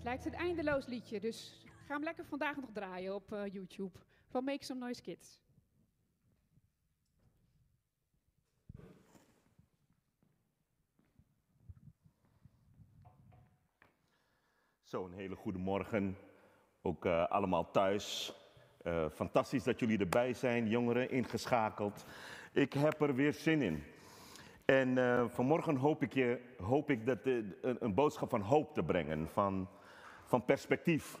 het lijkt een eindeloos liedje, dus ga hem lekker vandaag nog draaien op uh, YouTube van Make Some Noise Kids. Zo, een hele goede morgen. Ook uh, allemaal thuis. Uh, fantastisch dat jullie erbij zijn, jongeren, ingeschakeld. Ik heb er weer zin in. En vanmorgen hoop ik, je, hoop ik dat een, een, boodschap van hoop te brengen, van, van perspectief.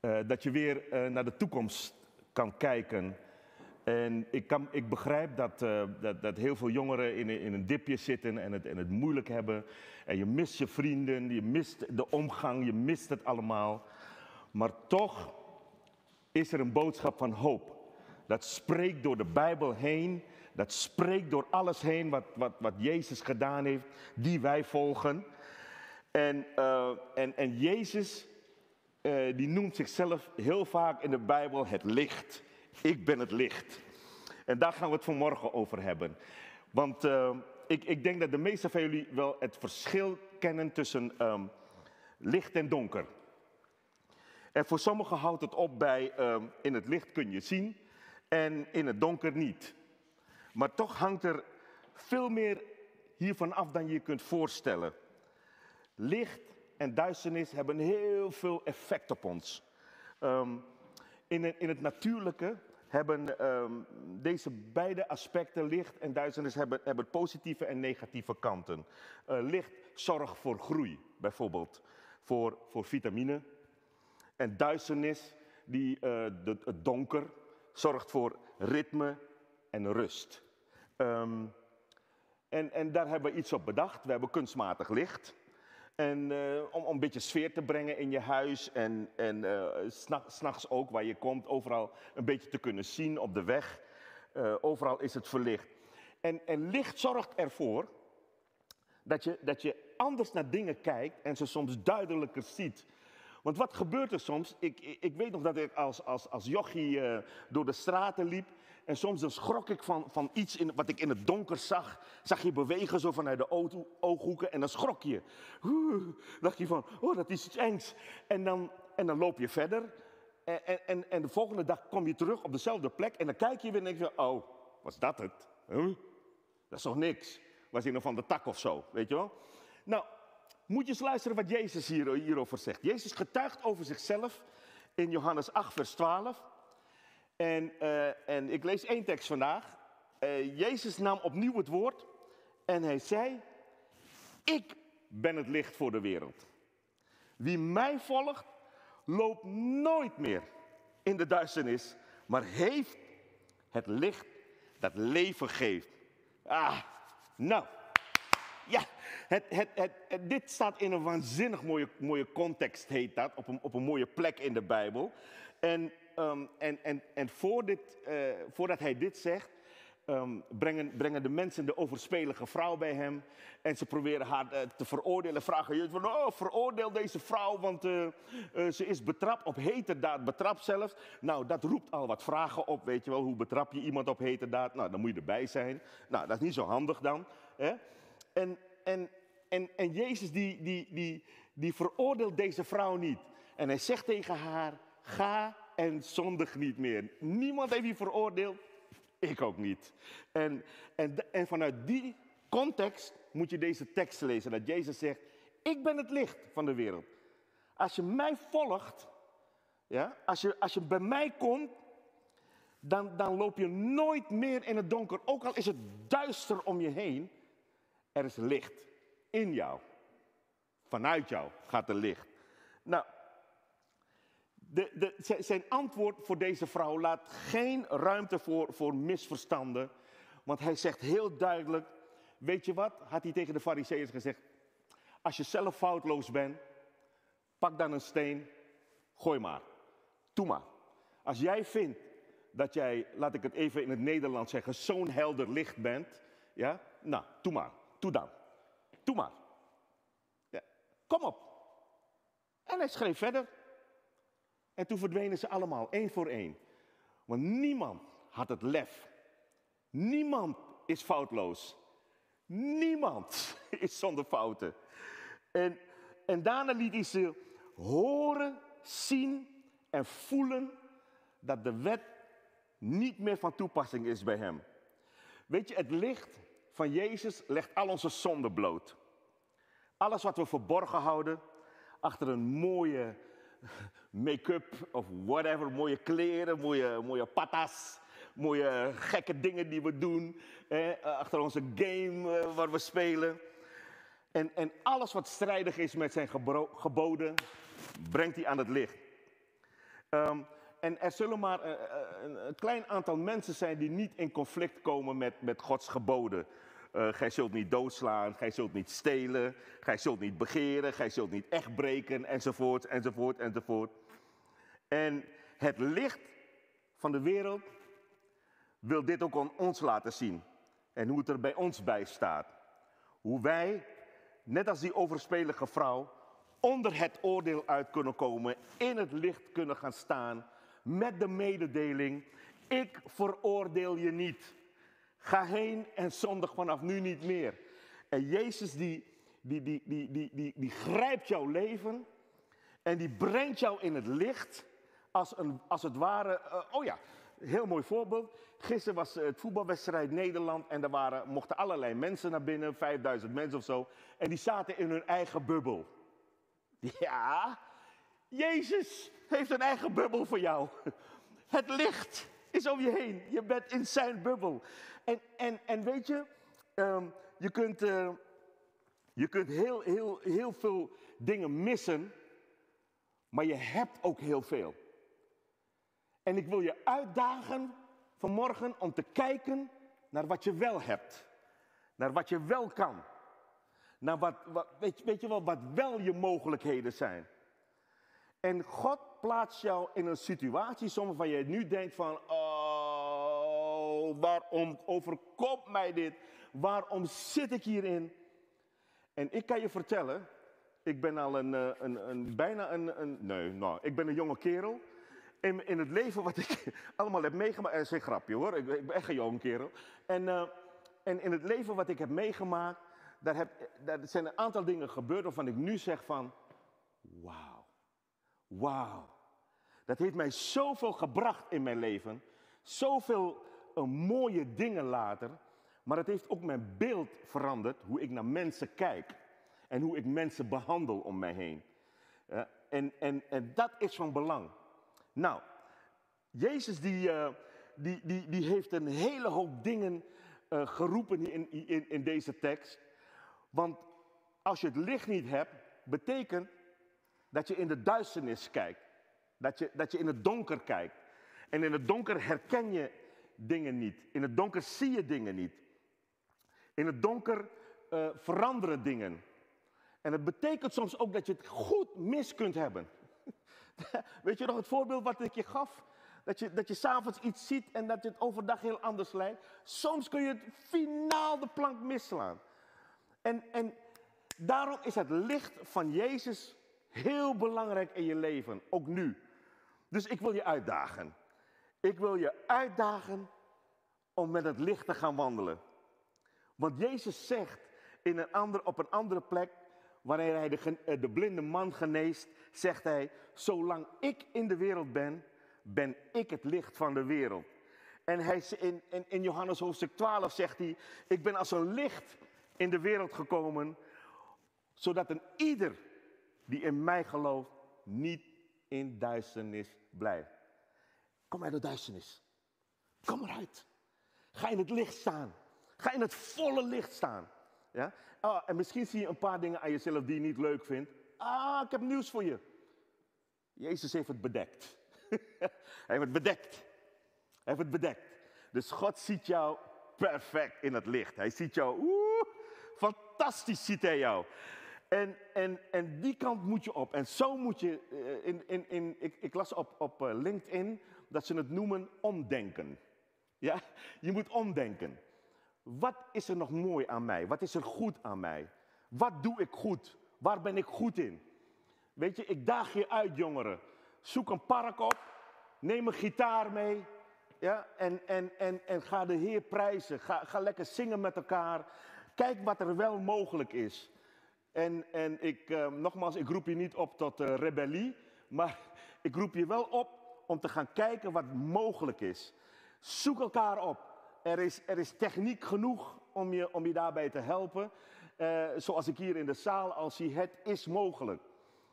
Uh, dat je weer uh, naar de toekomst kan kijken. En ik, kan, ik begrijp dat, dat, dat, heel veel jongeren in, in een dipje zitten en het, en het moeilijk hebben. En je mist je vrienden, je mist de omgang, je mist het allemaal. Maar toch is er een boodschap van hoop. Dat spreekt door de Bijbel heen dat spreekt door alles heen wat, wat, wat Jezus gedaan heeft, die wij volgen. En, uh, en, en Jezus, uh, die noemt zichzelf heel vaak in de Bijbel het licht. Ik ben het licht. En daar gaan we het vanmorgen over hebben. Want uh, ik, ik denk dat de meeste van jullie wel het verschil kennen tussen um, licht en donker. En voor sommigen houdt het op bij um, in het licht kun je zien en in het donker niet. Maar toch hangt er veel meer hiervan af dan je je kunt voorstellen. Licht en duisternis hebben heel veel effect op ons. Um, in, in, het natuurlijke hebben um, deze beide aspecten, licht en duisternis, hebben, hebben positieve en negatieve kanten. Uh, licht zorgt voor groei, bijvoorbeeld, voor, voor vitamine. En duisternis, die, de, het donker, zorgt voor ritme en rust. Um, en, en, daar hebben we iets op bedacht. We hebben kunstmatig licht. En uh, om, een beetje sfeer te brengen in je huis en, en uh, s'nachts ook, waar je komt, overal een beetje te kunnen zien op de weg. Uh, overal is het verlicht. En, en, licht zorgt ervoor dat je, dat je anders naar dingen kijkt en ze soms duidelijker ziet. Want wat gebeurt er soms? Ik, ik, ik weet nog dat ik als, als, als jochie door de straten liep. En soms dan schrok ik van, van iets in, wat ik in het donker zag. Zag je bewegen zo vanuit de ooghoeken en dan schrok je. Oeh, dacht je van, oh dat is iets engs. En dan, en dan loop je verder. En, en, en de volgende dag kom je terug op dezelfde plek. En dan kijk je weer en denk je, oh, was dat het? Dat is toch niks? Was hij nog van de tak of zo, weet je wel? Nou, moet je eens luisteren wat Jezus hier, hierover zegt. Jezus getuigt over zichzelf in Johannes 8, vers 12. En, uh, en ik lees één tekst vandaag. Uh, Jezus nam opnieuw het woord en hij zei: Ik ben het licht voor de wereld. Wie mij volgt, loopt nooit meer in de duisternis, maar heeft het licht dat leven geeft. Ah, nou. Ja, het, het, het, dit staat in een waanzinnig mooie, mooie context, heet dat, op een, op een mooie plek in de Bijbel. En um, en, en, en voor dit, uh, voordat hij dit zegt, um, brengen, brengen de mensen de overspelige vrouw bij hem. En ze proberen haar uh, te veroordelen. Vragen je van, oh, veroordeel deze vrouw, want uh, ze is betrapt op heterdaad, betrapt zelfs. Nou, dat roept al wat vragen op, weet je wel. Hoe betrap je iemand op heterdaad? Nou, dan moet je erbij zijn. Nou, dat is niet zo handig dan. Hè? En, en, en, en Jezus die, die, die, die veroordeelt deze vrouw niet. En hij zegt tegen haar, ga en zondig niet meer. Niemand heeft je veroordeeld, ik ook niet. En, en, en vanuit die context moet je deze tekst lezen, dat Jezus zegt, ik ben het licht van de wereld. Als je mij volgt, ja, als, je, als je bij mij komt, dan, dan loop je nooit meer in het donker. Ook al is het duister om je heen, er is licht in jou. Vanuit jou gaat er licht. Nou, de, de, zijn antwoord voor deze vrouw laat geen ruimte voor, voor misverstanden. Want hij zegt heel duidelijk, weet je wat, had hij tegen de fariseeërs gezegd. Als je zelf foutloos bent, pak dan een steen, gooi maar. Doe maar. Als jij vindt dat jij, laat ik het even in het Nederlands zeggen, zo'n helder licht bent, ja, nou, doe maar. Doe dan. Doe maar. Ja, kom op. En hij schreef verder. En toen verdwenen ze allemaal, één voor één. Want niemand had het lef. Niemand is foutloos. Niemand is zonder fouten. En, en daarna liet hij ze horen, zien en voelen dat de wet niet meer van toepassing is bij hem. Weet je, het licht van Jezus legt al onze zonden bloot. Alles wat we verborgen houden, achter een mooie make-up of whatever, mooie kleren, mooie, mooie patas, mooie gekke dingen die we doen, achter onze game eh, waar we spelen. En, en alles wat strijdig is met zijn geboden, brengt hij aan het licht. Um, en er zullen maar eh, eh, een, een, klein aantal mensen zijn die niet in conflict komen met, met Gods geboden. Uh, gij zult niet doodslaan, gij zult niet stelen, gij zult niet begeren, gij zult niet echt breken, enzovoort, enzovoort, enzovoort. En het licht van de wereld wil dit ook aan ons laten zien. En hoe het er bij ons bij staat. Hoe wij, net als die overspelige vrouw, onder het oordeel uit kunnen komen, in het licht kunnen gaan staan met de mededeling, ik veroordeel je niet. Ga heen en zondig vanaf nu niet meer. En Jezus die, die, die, die, die, die, die grijpt jouw leven en die brengt jou in het licht als, een, als het ware, uh, oh ja, heel mooi voorbeeld. Gisteren was het voetbalwedstrijd Nederland en er waren, mochten allerlei mensen naar binnen, 5000 mensen of zo. En die zaten in hun eigen bubbel. Ja, Jezus heeft een eigen bubbel voor jou. Het licht is om je heen. Je bent in zijn bubbel. En, en, en weet je, ehm, je kunt, uh, je kunt heel, heel, heel veel dingen missen, maar je hebt ook heel veel. En ik wil je uitdagen vanmorgen om te kijken naar wat je wel hebt. Naar wat je wel kan. Naar wat, wat weet, weet je wel, wat wel je mogelijkheden zijn. En God plaatst jou in een situatie soms waarvan je nu denkt van, oh, waarom overkomt mij dit? Waarom zit ik hierin? En ik kan je vertellen, ik ben al een, eh, een, een bijna een, een, nee, nou, ik ben een jonge kerel. In, in het leven wat ik allemaal heb meegemaakt, en is grapje hoor, ik, ben echt een jonge kerel. En, uh, en in het leven wat ik heb meegemaakt, daar, heb, daar zijn een aantal dingen gebeurd waarvan ik nu zeg van, wauw. Wauw. Dat heeft mij zoveel gebracht in mijn leven. Zoveel uh, mooie dingen later. Maar het heeft ook mijn beeld veranderd. Hoe ik naar mensen kijk. En hoe ik mensen behandel om mij heen. Uh, en, en, en dat is van belang. Nou, Jezus die, uh, die, die, die heeft een hele hoop dingen geroepen in, in, in deze tekst. Want als je het licht niet hebt, betekent dat je in de duisternis kijkt. Dat je, dat je in het donker kijkt. En in het donker herken je dingen niet. In het donker zie je dingen niet. In het donker uh, veranderen dingen. En het betekent soms ook dat je het goed mis kunt hebben. Weet je nog het voorbeeld wat ik je gaf? Dat je, dat je s'avonds iets ziet en dat je het overdag heel anders lijkt. Soms kun je het finaal de plank misslaan. En, en daarom is het licht van Jezus Heel belangrijk in je leven, ook nu. Dus ik wil je uitdagen. Ik wil je uitdagen om met het licht te gaan wandelen. Want Jezus zegt in een ander, op een andere plek, wanneer hij de, eh, de blinde man geneest, zegt hij, zolang ik in de wereld ben, ben ik het licht van de wereld. En hij, in, in, in Johannes hoofdstuk 12 zegt hij, ik ben als een licht in de wereld gekomen, zodat een ieder die in mij gelooft, niet in duisternis blijft. Kom uit de duisternis. Kom eruit. Ga in het licht staan. Ga in het volle licht staan. Ja? Oh, en misschien zie je een paar dingen aan jezelf die je niet leuk vindt. Ah, ik heb nieuws voor je. Jezus heeft het bedekt. Hij heeft het bedekt. Hij heeft het bedekt. Dus God ziet jou perfect in het licht. Hij ziet jou, oeh, fantastisch ziet hij jou. En, en, en die kant moet je op. En zo moet je, eh, in, in, in, ik, ik las op, op eh, LinkedIn dat ze het noemen omdenken. Ja, je moet omdenken. Wat is er nog mooi aan mij? Wat is er goed aan mij? Wat doe ik goed? Waar ben ik goed in? Weet je, ik daag je uit, jongeren. Zoek een park op, neem een gitaar mee. Ja, en, en, en, en ga de Heer prijzen. Ga, ga lekker zingen met elkaar. Kijk wat er wel mogelijk is. En, en ik, eh, nogmaals, ik roep je niet op tot eh, rebellie, maar ik roep je wel op om te gaan kijken wat mogelijk is. Zoek elkaar op. Er is, er is techniek genoeg om je, om je daarbij te helpen. Eh, zoals ik hier in de zaal al zie, het is mogelijk.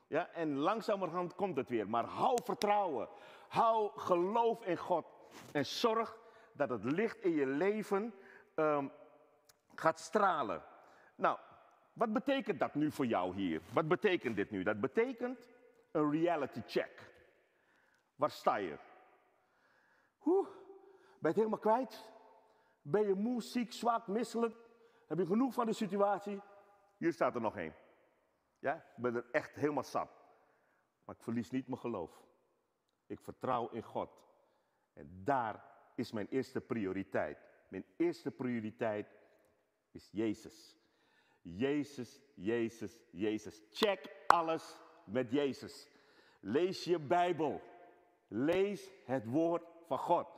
Ja, en langzamerhand komt het weer. Maar hou vertrouwen. Hou geloof in God. En zorg dat het licht in je leven ehm, gaat stralen. Nou, wat betekent dat nu voor jou hier? Wat betekent dit nu? Dat betekent een reality check. Waar sta je? Oeh, ben je het helemaal kwijt? Ben je moe, ziek, zwak, misselijk? Heb je genoeg van de situatie? Hier staat er nog één. Ja, ik ben er echt helemaal zat. Maar ik verlies niet mijn geloof. Ik vertrouw in God. En daar is mijn eerste prioriteit. Mijn eerste prioriteit is Jezus. Jezus, Jezus, Jezus. Check alles met Jezus. Lees je Bijbel. Lees het woord van God.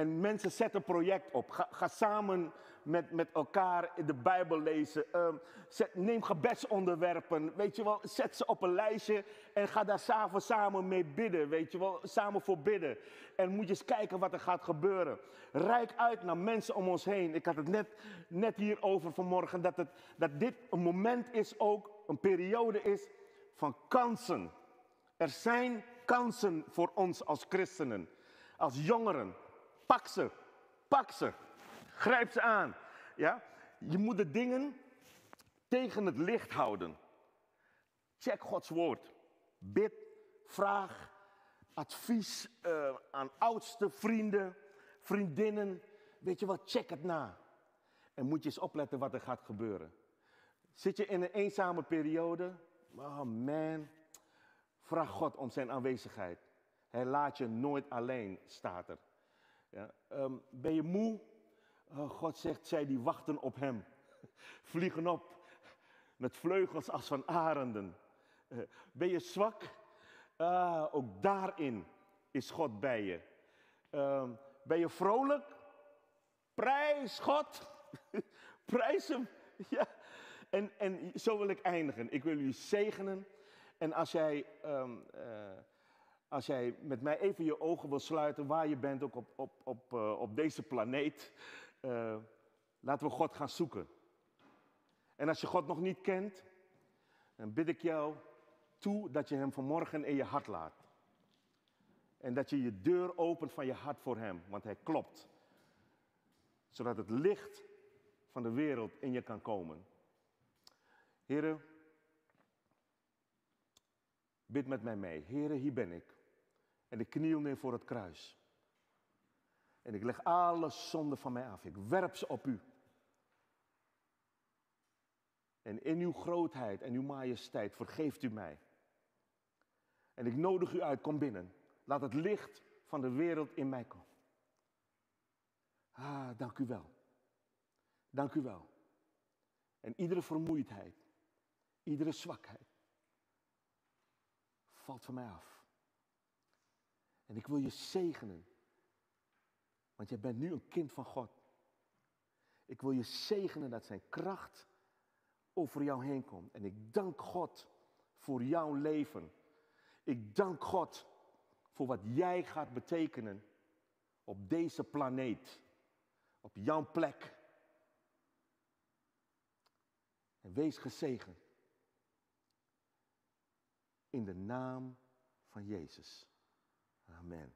En mensen zetten een project op. Ga, ga samen met, met elkaar de Bijbel lezen. Ehm, zet, neem gebedsonderwerpen. Weet je wel, zet ze op een lijstje en ga daar s'avonds samen mee bidden. Weet je wel, samen voor bidden. En moet je eens kijken wat er gaat gebeuren. Rijk uit naar mensen om ons heen. Ik had het net, net hierover vanmorgen. Dat, het, dat dit een moment is ook, een periode is van kansen. Er zijn kansen voor ons als christenen, als jongeren. Pak ze, pak ze, grijp ze aan. Ja? Je moet de dingen tegen het licht houden. Check Gods woord. Bid, vraag, advies uh, aan oudste vrienden, vriendinnen. Weet je wat, check het na. En moet je eens opletten wat er gaat gebeuren. Zit je in een eenzame periode? Oh man, vraag God om zijn aanwezigheid. Hij laat je nooit alleen, staat er. Ja, um, ben je moe? Oh, God zegt, zij die wachten op hem. Vliegen op met vleugels als van arenden. Uh, ben je zwak? Uh, ook daarin is God bij je. Uh, ben je vrolijk? Prijs God. Prijs hem. Ja. En, en zo wil ik eindigen. Ik wil jullie zegenen. En als jij um, als jij met mij even je ogen wil sluiten, waar je bent, ook op, op, op, uh, op deze planeet, uh, laten we God gaan zoeken. En als je God nog niet kent, dan bid ik jou toe dat je Hem vanmorgen in je hart laat. En dat je je deur opent van je hart voor Hem, want Hij klopt. Zodat het licht van de wereld in je kan komen. Heren, bid met mij mee. Heren, hier ben ik. En ik kniel neer voor het kruis. En ik leg alle zonden van mij af. Ik werp ze op u. En in uw grootheid en uw majesteit vergeeft u mij. En ik nodig u uit, kom binnen. Laat het licht van de wereld in mij komen. Ah, dank u wel. Dank u wel. En iedere vermoeidheid, iedere zwakheid valt van mij af. En ik wil je zegenen. Want jij bent nu een kind van God. Ik wil je zegenen dat zijn kracht over jou heen komt. En ik dank God voor jouw leven. Ik dank God voor wat jij gaat betekenen op deze planeet. Op jouw plek. En wees gezegend. In de naam van Jezus. Amen.